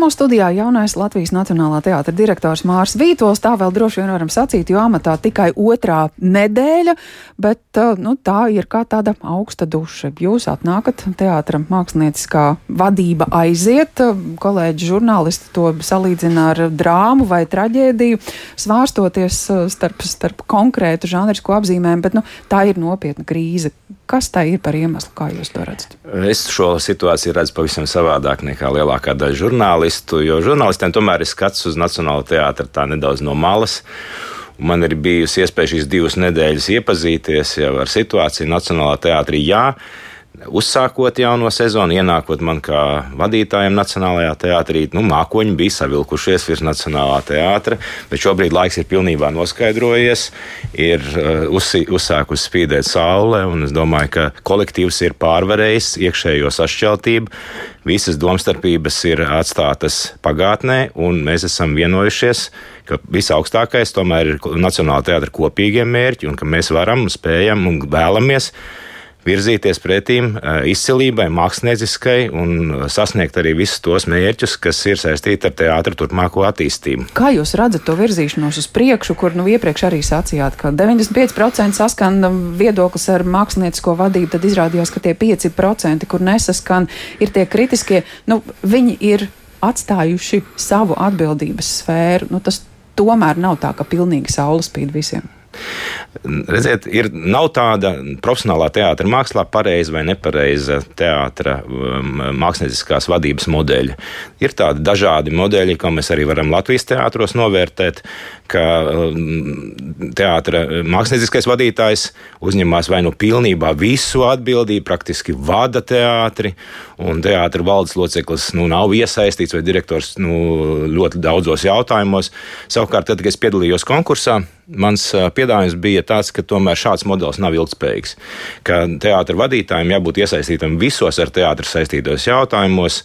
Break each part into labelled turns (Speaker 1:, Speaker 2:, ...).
Speaker 1: Un mūsu studijā jaunais Latvijas Nacionālā teātra direktors Mārs Vītols. Tā vēl droši vien varam sacīt, jo amatā tikai otrā nedēļa, bet nu, tā ir kā tāda augsta duša. Jūs atnākat teātra mākslinieckā vadība aiziet, kolēģi žurnālisti to salīdzina ar drāmu vai traģēdiju, svārstoties starp, starp konkrētu žanrisku apzīmēm, bet nu, tā ir nopietna krīze. Kas tā ir par iemeslu, kā jūs to redzat?
Speaker 2: Es šo situāciju redzu pavisam savādāk nekā lielākā daļa žurnālistu, jo žurnālistiem tomēr ir skats uz Nacionālo teātru tā nedaudz no malas. Man ir bijusi iespēja šīs divas nedēļas iepazīties ar situāciju Nacionālā teātrī. Jā, Uzsākot jauno sezonu, ienākot man kā vadītājam Nacionālajā teātrī, nu, mākoņi bija savilkušies virs Nacionālā teātra, bet šobrīd laiks ir pilnībā noskaidrojies, ir uh, uzsākusi spīdēt saule, un es domāju, ka kolektīvs ir pārvarējis iekšējo sašķeltību, visas domstarpības ir atstātas pagātnē, un mēs esam vienojušies, ka visaugstākais tomēr ir Nacionālā teātra kopīgie mērķi, un ka mēs varam, spējam un vēlamies virzīties pretīm eh, izcilībai, mākslinieciskai un sasniegt arī visus tos mērķus, kas ir saistīti ar teātra turpmāko attīstību.
Speaker 1: Kā jūs redzat to virzīšanos uz priekšu, kur nu iepriekš arī sacījāt, ka 95% saskan viedoklis ar māksliniecisko vadību, tad izrādījās, ka tie 5%, kur nesaskan, ir tie kritiskie, nu, viņi ir atstājuši savu atbildības sfēru. Nu, tas tomēr nav tā, ka pilnīgi saule spīd visiem.
Speaker 2: Redziet, ir, nav tāda profesionālā teātra mākslā pareiza vai nepareiza teātra um, mākslinieckās vadības modeļa. Ir tādi dažādi modeļi, ko mēs arī varam Latvijas teātros novērtēt, ka um, teātra mākslinieckais vadītājs uzņemās vai nu pilnībā visu atbildību, praktiski vada teātri, un teātra valdes loceklis nu, nav iesaistīts vai direktors nu, ļoti daudzos jautājumos. Savukārt, tad, kad es piedalījos konkursā, mans piedāvājums bija tāds, ka tomēr šāds modelis nav ilgspējīgs. Ka teātra vadītājiem jābūt iesaistītam visos ar teātru saistītos jautājumos,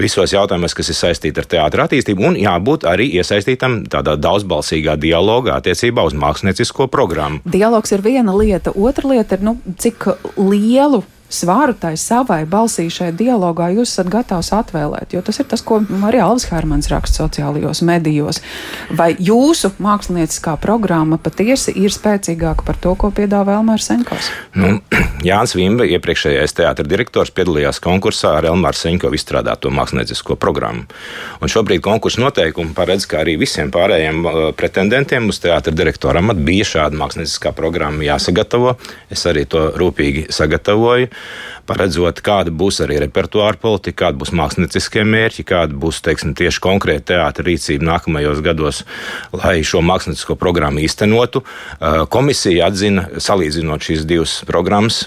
Speaker 2: visos jautājumos, kas ir saistīti ar teātra attīstību, un jābūt arī iesaistītam tādā daudzbalsīgā dialogā attiecībā uz māksliniecisko programmu.
Speaker 1: Dialogs ir viena lieta, otra lieta ir, nu, cik lielu svaru tai savai balsī šajā dialogā jūs esat gatavs atvēlēt? Jo tas ir tas, ko arī Alvis Hermans raksta sociālajos medijos. Vai jūsu mākslinieckā programma patiesi ir spēcīgāka par to, ko piedāvā Elmārs Senkovs?
Speaker 2: Nu, Jānis Vimba, iepriekšējais teātris direktors, piedalījās konkursā ar Elmāru Senkovu izstrādāto māksliniecisko programmu. Un šobrīd konkursa noteikumi paredz, ka arī visiem pārējiem uh, pretendentiem uz teātra direktora amatu bija šāda mākslinieckā programma jāsagatavo. Es arī to rūpīgi sagatavoju paredzot, kāda būs arī repertuāra politika, kāda būs mākslinieckie mērķi, kāda būs teiksim, tieši konkrēta teātra rīcība nākamajos gados, lai šo māksliniecisko programmu īstenotu. Komisija atzina, salīdzinot šīs divas programmas,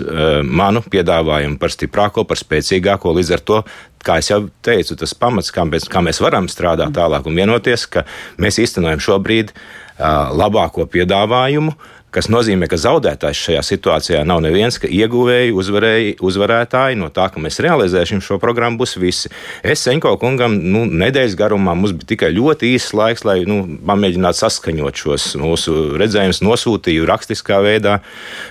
Speaker 2: manu piedāvājumu par stiprāko, par spēcīgāko. Līdz ar to kā jau teicu, tas pamats, kā mēs, kā mēs varam strādāt tālāk un vienoties, ka mēs īstenojam šobrīd uh, labāko piedāvājumu, kas nozīmē, ka zaudētājs šajā situācijā nav neviens, ka ieguvēji, uzvarēji, uzvarētāji no tā, ka mēs realizēsim šo programmu, būs visi. Es Senko kungam nu, nedēļas garumā mums bija tikai ļoti īsts laiks, lai nu, pamēģinātu saskaņot šos mūsu redzējumus, nosūtīju rakstiskā veidā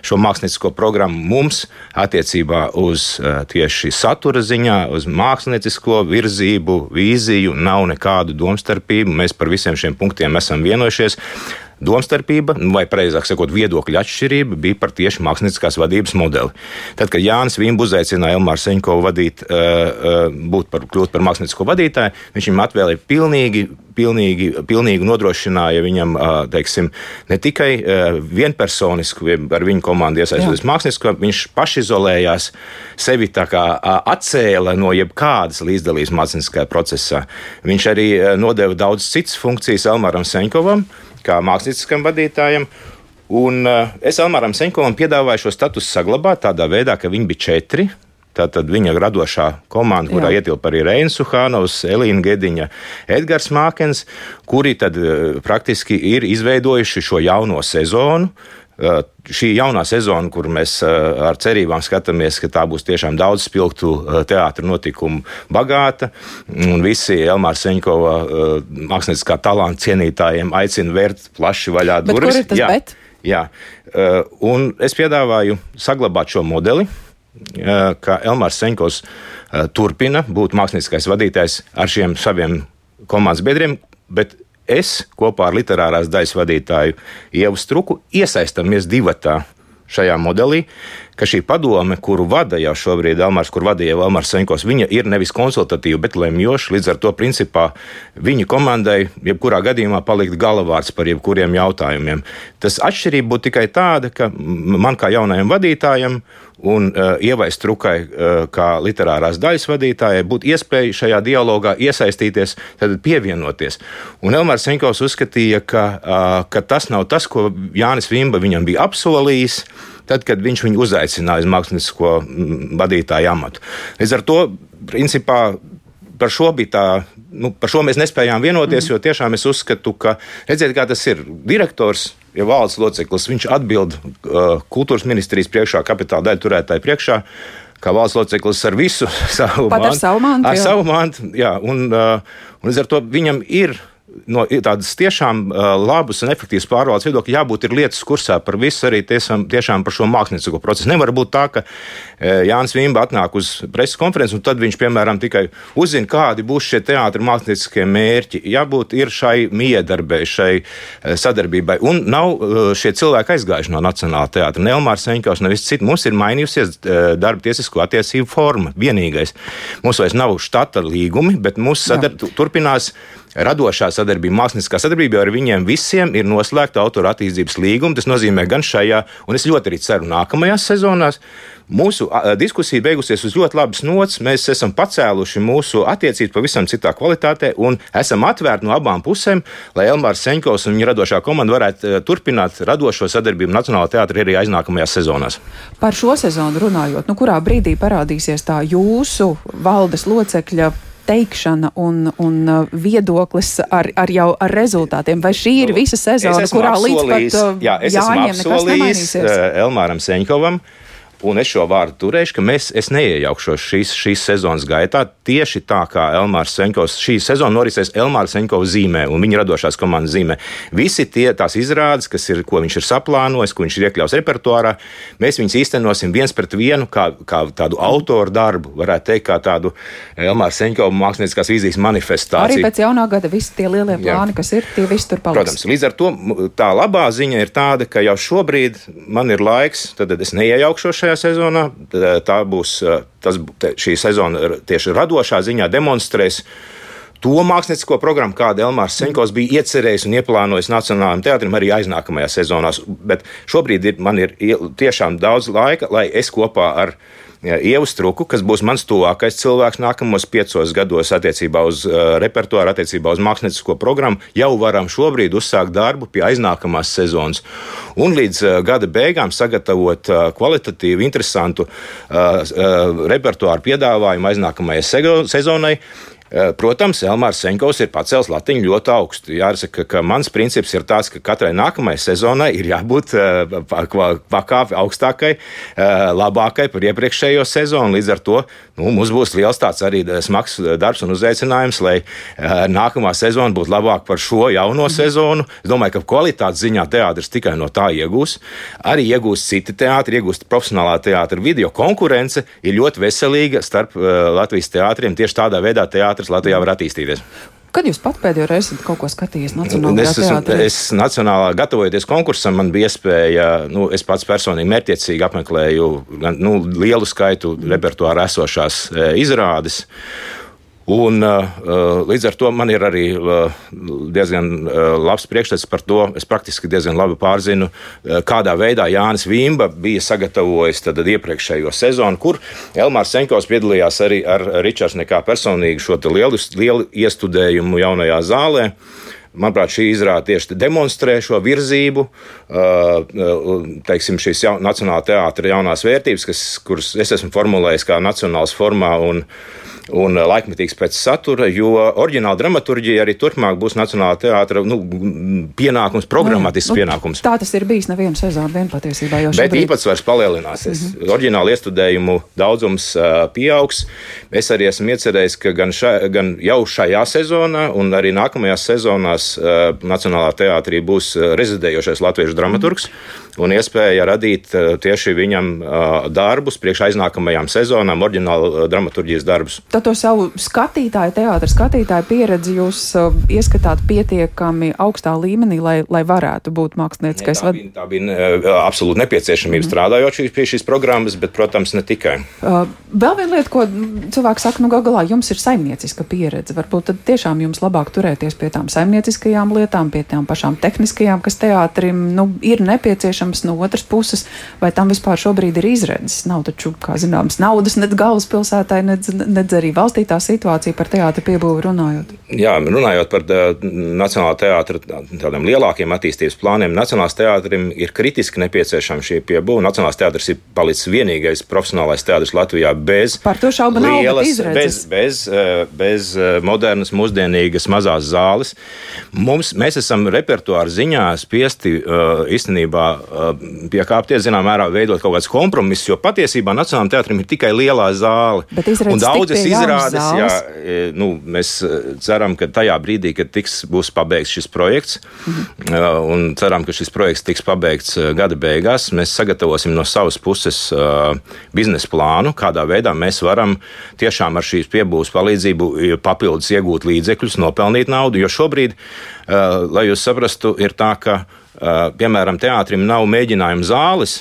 Speaker 2: šo māksliniecisko programmu mums attiecībā uz uh, tieši satura ziņā, uz māksliniecisko virzību, vīziju, nav nekādu domstarpību. Mēs par visiem šiem punktiem esam vienojušies domstarpība, vai precīzāk sakot, viedokļa atšķirība bija par tieši mākslinieckās vadības modeli. Tad, kad Jānis Vīms uzaicināja Elmāru Seņkovu vadīt, uh, uh, būt par, kļūt par māksliniecisko vadītāju, viņš viņam atvēlēja pilnīgi pilnīgi, pilnīgi nodrošināja viņam, teiksim, ne tikai vienpersonisku, ar viņu komandu iesaistoties mākslinieci, viņš pašizolējās, sevi tā kā atcēla no jebkādas līdzdalības mākslinieckajā procesā. Viņš arī nodeva daudz citas funkcijas Elmaram Seņkovam kā mākslinieckam vadītājam. Un uh, es Elmāram Senkovam piedāvāju šo statusu saglabāt tādā veidā, ka viņi bija četri. Tātad viņa radošā komanda, kurā ietilpa arī Reinas Uhānovs, Elīna Gediņa, Edgars Mākens, kuri tad uh, praktiski ir izveidojuši šo jauno sezonu. Uh, šī jaunā sezona, kur mēs uh, ar cerībām skatāmies, ka tā būs tiešām daudz spilgtu uh, teātru notikumu bagāta, un visi Elmāra Seņkova mākslinieckā talanta cienītājiem aicina vērt plaši vaļā durvis.
Speaker 1: Jā, bet?
Speaker 2: jā, un es piedāvāju saglabāt šo modeli ka Elmārs Senkovs turpina būt mākslinieckais vadītājs ar šiem saviem komandas biedriem, bet es kopā ar literārās daļas vadītāju Ievu Struku iesaistamies divatā šajā modelī, ka šī padome, kuru vada jau šobrīd Elmārs, kur vadīja Elmārs Senkos, viņa ir nevis konsultatīva, bet lemjoša. Līdz ar to, principā, viņa komandai, jebkurā gadījumā, palikt galavārds par jebkuriem jautājumiem. Tas atšķirība būtu tikai tāda, ka man kā jaunajam vadītājam un uh, Ievai Strukai, uh, kā literārās daļas vadītājai, būtu iespēja šajā dialogā iesaistīties, tad pievienoties. Un Elmārs Senkovs uzskatīja, ka, uh, ka tas nav tas, ko Jānis Vimba viņam bija apsolījis. Tad, kad viņš viņu uzaicināja uz mākslinieko vadītāju amatu. Līdz ar to, principā, par šo bija tā nu, par šo mēs nespējām vienoties, mm. jo tiešām es uzskatu, ka, redziet, kā tas ir. Direktors, ja valdes loceklis, viņš atbild uh, kultūras ministrijas priekšā, kapitāla daļu turētāju priekšā. Kā valsts loceklis ar visu savu
Speaker 1: Pat mantu. Ar savu mantu.
Speaker 2: Ar savu mantu, jā. Un, uh, un līdz ar to viņam ir no tādas tiešām uh, labas un efektīvas pārvaldes viedokļa jābūt ir lietas kursā par visu, arī tiesam, tiešām par šo māksliniecisko procesu. Nevar būt tā, ka uh, Jānis Vimba atnāk uz preses konferenci un tad viņš, piemēram, tikai uzzina, kādi būs šie teātri mākslinieckie mērķi. Jābūt ir šai miedarbē, šai uh, sadarbībai. Un nav uh, šie cilvēki aizgājuši no Nacionālā teātra. Ne Elmārs Seņkaus, nevis citi. Mums ir mainījusies uh, darba tiesisko attiecību forma. Vienīgais. Mums vairs nav štata līgumi, bet mūsu sadar, turpinās radošā sadarbība, mākslinieckā sadarbība ar viņiem visiem ir noslēgta autora attīstības līguma. Tas nozīmē gan šajā, un es ļoti arī ceru nākamajās sezonās. Mūsu diskusija beigusies uz ļoti labas nots. Mēs esam pacēluši mūsu attiecības pavisam citā kvalitātē un esam atvērti no abām pusēm, lai Elmārs Seņkovs un viņa radošā komanda varētu a, turpināt radošo sadarbību Nacionālajā teātrī arī aiznākamajās sezonās.
Speaker 1: Par šo sezonu runājot, nu kurā brīdī parādīsies tā jūsu valdes locekļa teikšana un, un uh, viedoklis ar, ar jau ar rezultātiem? Vai šī ir visa sezona, kurā līdz pat uh, jā, jāņem nekas nemainīsies?
Speaker 2: Uh, Elmāram Seņkovam Un es šo vārdu turēšu, ka mēs, es neiejaukšos šīs, šīs sezonas gaitā. Tieši tā kā Elmārs Senkovs, šī sezona norisēs Elmāra Senkova zīmē un viņa radošās komandas zīmē. Visi tie tās izrādes, kas ir, ko viņš ir saplānojis, ko viņš ir iekļauts repertuārā, mēs viņus īstenosim viens pret vienu, kā, kā tādu autoru darbu, varētu teikt, kā tādu Elmāra Senkova mākslinieckās vīzijas manifestāciju.
Speaker 1: Arī pēc jaunā gada visi tie lielie plāni, Jā. kas ir, tie visi tur paliks.
Speaker 2: Protams, līdz ar to tā labā ziņa ir tāda, ka jau šobrīd man ir laiks, tad es neiejaukšos šajā šajā sezonā. Tā būs tas, šī sezona tieši radošā ziņā demonstrēs to māksliniecisko programmu, kādu Elmārs Senkovs bija iecerējis un ieplānojis Nacionālajiem teātrim arī aiznākamajās sezonās. Bet šobrīd ir, man ir tiešām daudz laika, lai es kopā ar viņu Ievu Struku, kas būs mans tuvākais cilvēks nākamos piecos gados attiecībā uz uh, repertuāru, attiecībā uz māksliniecisko programmu, jau varam šobrīd uzsākt darbu pie aiznākamās sezonas. Un līdz uh, gada beigām sagatavot uh, kvalitatīvu, interesantu repertuāru piedāvājumu aiznākamajai sezonai. Eh, protams, Elmārs Senkovs ir pacēlis latiņu ļoti augstu. Jāsaka, ka mans princips ir tāds, ka katrai nākamajai sezonai ir jābūt eh, pakāpi augstākai, eh, labākai par iepriekšējo sezonu. Līdz ar to nu, mums būs liels tāds arī smags darbs un uzaicinājums, lai nākamā sezona būtu labāka par šo jauno mm. sezonu. Es domāju, ka kvalitātes ziņā teātris tikai no tā iegūs. Arī iegūs citi teātri, iegūst profesionālā teātra video. Konkurence ir ļoti veselīga starp Latvijas teātriem tieši tādā veidā teātris teātris Latvijā var attīstīties.
Speaker 1: Kad jūs pat pēdējo reizi esat kaut ko skatījies Nacionālajā teātrī?
Speaker 2: Es, es nacionālā gatavojoties konkursam, man bija iespēja, nu, es pats personīgi mērķiecīgi apmeklēju nu, lielu skaitu repertuāra esošās e, izrādes. Un, uh, uh, līdz ar to man ir arī uh, diezgan labs priekšstats par to. Es praktiski diezgan labi pārzinu, kādā veidā Jānis Vimba bija sagatavojis iepriekšējo sezonu, kur Elmārs Senkovs piedalījās arī ar Ričards nekā personīgi šo lielu, lielu iestudējumu jaunajā zālē. Manuprāt, šī izrāde tieši demonstrē šo virzību, teiksim, šīs jaun, Nacionālā teātra jaunās vērtības, kas, kuras es esmu formulējis kā nacionāls formā. Un, un laikmetīgs pēc satura, jo oriģināla dramaturģija arī turpmāk būs Nacionālā teātra nu, pienākums, programmatisks nu, pienākums.
Speaker 1: Tā tas ir bijis nevienu sezonu vien patiesībā.
Speaker 2: Bet šobrīd... īpatsvars palielināsies. Mm -hmm. Oriģināla iestudējumu daudzums uh, pieaugs. Es arī esmu iecerējis, ka gan, ša, gan jau šajā sezonā, un arī nākamajās sezonās uh, Nacionālā teātrī būs rezidējošais latviešu dramaturgs. Mm -hmm un iespēja radīt tieši viņam darbus priekš aiznākamajām sezonām, oriģinālu dramaturgijas darbus.
Speaker 1: Tad to savu skatītāju, teātras skatītāju pieredzi jūs ieskatāt pietiekami augstā līmenī, lai, lai varētu būt mākslinieckais
Speaker 2: vadītājs? Tā bija, tā bija absolūti nepieciešamība mm strādājot pie šīs programmas, bet, protams, ne tikai.
Speaker 1: Uh, vēl viena lieta, ko cilvēki saka, nu, galā jums ir saimnieciska pieredze. Varbūt tad tiešām jums labāk turēties pie tām saimnieciskajām lietām, pie tām pašām tehniskajām, kas teātrim nu, ir nepieciešamas nepieciešams no otras puses, vai tam vispār šobrīd ir izredzes. Nav taču, kā zināms, naudas nedz galvaspilsētai, nedz, nedz arī valstī tā situācija par teātra piebūvi runājot.
Speaker 2: Jā, runājot par Nacionālā teātra tādiem lielākiem attīstības plāniem, Nacionālās teātrim ir kritiski nepieciešama šī piebūve. Nacionālās teātris ir palicis vienīgais profesionālais teātris Latvijā bez
Speaker 1: par to šaubu lielas, nav,
Speaker 2: bez, bez, bez modernas, mūsdienīgas mazās zāles. Mums, mēs esam repertuāra ziņā spiesti īstenībā piekāpties, zinām, mērā veidot kaut kāds kompromiss, jo patiesībā Nacionālajam teātrim ir tikai lielā zāle.
Speaker 1: Un
Speaker 2: daudzas izrādes, jā, e, nu, mēs e, ceram, ka tajā brīdī, kad tiks, būs pabeigts šis projekts, mhm. un ceram, ka šis projekts tiks pabeigts gada beigās, mēs sagatavosim no savas puses biznesa plānu, kādā veidā mēs varam tiešām ar šīs piebūves palīdzību papildus iegūt līdzekļus, nopelnīt naudu, jo šobrīd, lai jūs saprastu, ir tā, ka piemēram, teātrim nav mēģinājumu zāles,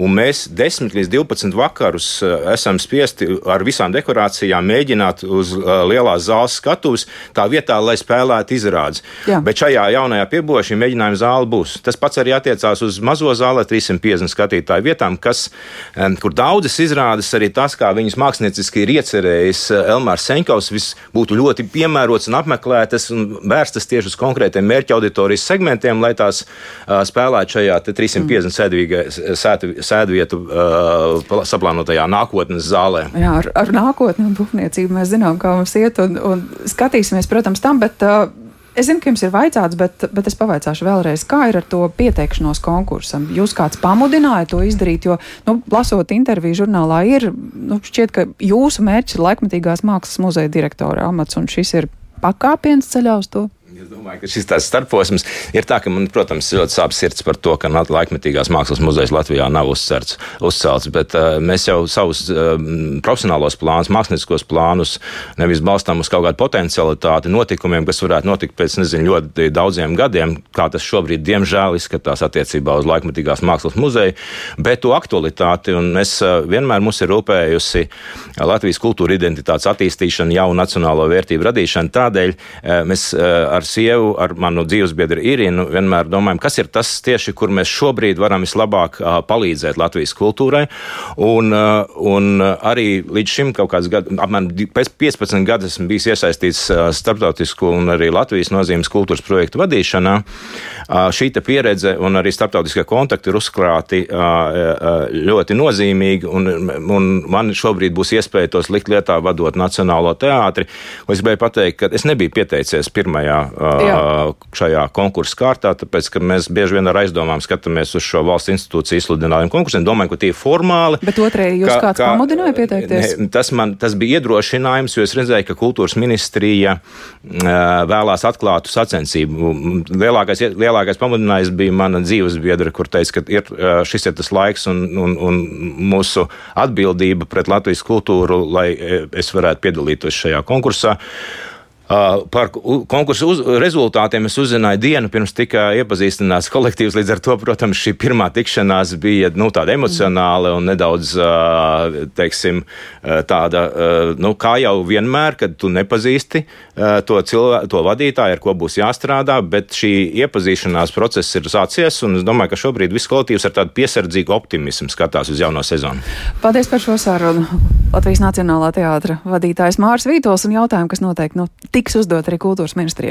Speaker 2: Un mēs 10 līdz 12 vakarus eh, esam spiesti ar visām dekorācijām mēģināt uz uh, lielās zāles skatuves, tā vietā, lai spēlētu izrādes. Jā. Bet šajā jaunajā piebūvē šī mēģinājuma zāle būs. Tas pats arī attiecās uz mazo zāli, 350 skatītāju vietām, kas, kur daudzas izrādes, arī tas, kā viņas mākslinieciski ir iecerējis uh, Elmārs Senkovs, būtu ļoti piemērots un apmeklētas un vērstas tieši uz konkrētiem mērķa auditorijas segmentiem, lai tās spēlētu šajā 350 mm. sēdvīgā sēdvietu uh, saplānotajā nākotnes zālē.
Speaker 1: Jā, ar, ar nākotni un būvniecību mēs zinām, kā mums iet, un, un skatīsimies, protams, tam, bet. Uh, Es zinu, ka jums ir vaicāts, bet, bet es pavaicāšu vēlreiz, kā ir ar to pieteikšanos konkursam. Jūs kāds pamudināja to izdarīt, jo, nu, lasot interviju žurnālā, ir nu, šķiet, ka jūsu mērķis ir laikmatīgās mākslas muzeja direktora amats, un šis ir pakāpiens ceļā uz to.
Speaker 2: Es domāju, ka šis tāds starposms ir tā, ka man, protams, ļoti sāp sirds par to, ka laikmetīgās mākslas muzejs Latvijā nav uzcerts, uzcelts, bet uh, mēs jau savus uh, profesionālos plānus, māksliniekos plānus nevis balstām uz kaut kādu potencialitāti notikumiem, kas varētu notikt pēc, nezinu, ļoti daudziem gadiem, kā tas šobrīd, diemžēl, izskatās attiecībā uz laikmetīgās mākslas muzeju, bet to aktualitāti, un mēs uh, vienmēr mums ir rūpējusi Latvijas kultūra identitātes attīstīšana, jaunu nacionālo vērtību radīšana. Tādēļ uh, mēs uh, ar sievu, ar manu dzīvesbiedru Irinu, vienmēr domājam, kas ir tas tieši, kur mēs šobrīd varam vislabāk palīdzēt Latvijas kultūrai. Un, un arī līdz šim kaut kāds gads, apmēram 15 gadus esmu bijis iesaistīts starptautisku un arī Latvijas nozīmes kultūras projektu vadīšanā. Šī pieredze un arī starptautiskie kontakti ir uzkrāti ļoti nozīmīgi, un, un man šobrīd būs iespēja tos likt lietā vadot Nacionālo teātri. Es gribēju pateikt, ka es nebiju pieteicies pirmajā Jā. šajā konkursu kārtā, tāpēc, ka mēs bieži vien ar aizdomām skatāmies uz šo valsts institūciju izsludinājumu konkursiem, domājam, ka tie ir formāli.
Speaker 1: Bet otrēji jūs kā, kāds kā, pamudināja pieteikties?
Speaker 2: Ne, tas man tas bija iedrošinājums, jo es redzēju, ka kultūras ministrija vēlās atklātu sacensību. Lielākais, lielākais pamudinājums bija mana dzīves biedra, kur teica, ka ir, šis ir tas laiks un, un, un mūsu atbildība pret Latvijas kultūru, lai es varētu piedalīties šajā konkursā. Par konkursu uz, rezultātiem es uzzināju dienu pirms tika iepazīstināts kolektīvs. Līdz ar to, protams, šī pirmā tikšanās bija nu, tāda emocionāla un nedaudz teiksim, tāda, nu, kā jau vienmēr, kad tu nepazīsti to, cilvēku, to vadītāju, ar ko būs jāstrādā, bet šī iepazīšanās process ir sācies. Es domāju, ka šobrīd viss kolektīvs ar tādu piesardzīgu optimismu skatās uz jauno sezonu.
Speaker 1: Paldies par šo sarunu. Latvijas Nacionālā teātra vadītājs Mārs Vītols un jautājumu, kas noteikti nu, tiks uzdot arī kultūras ministrijai.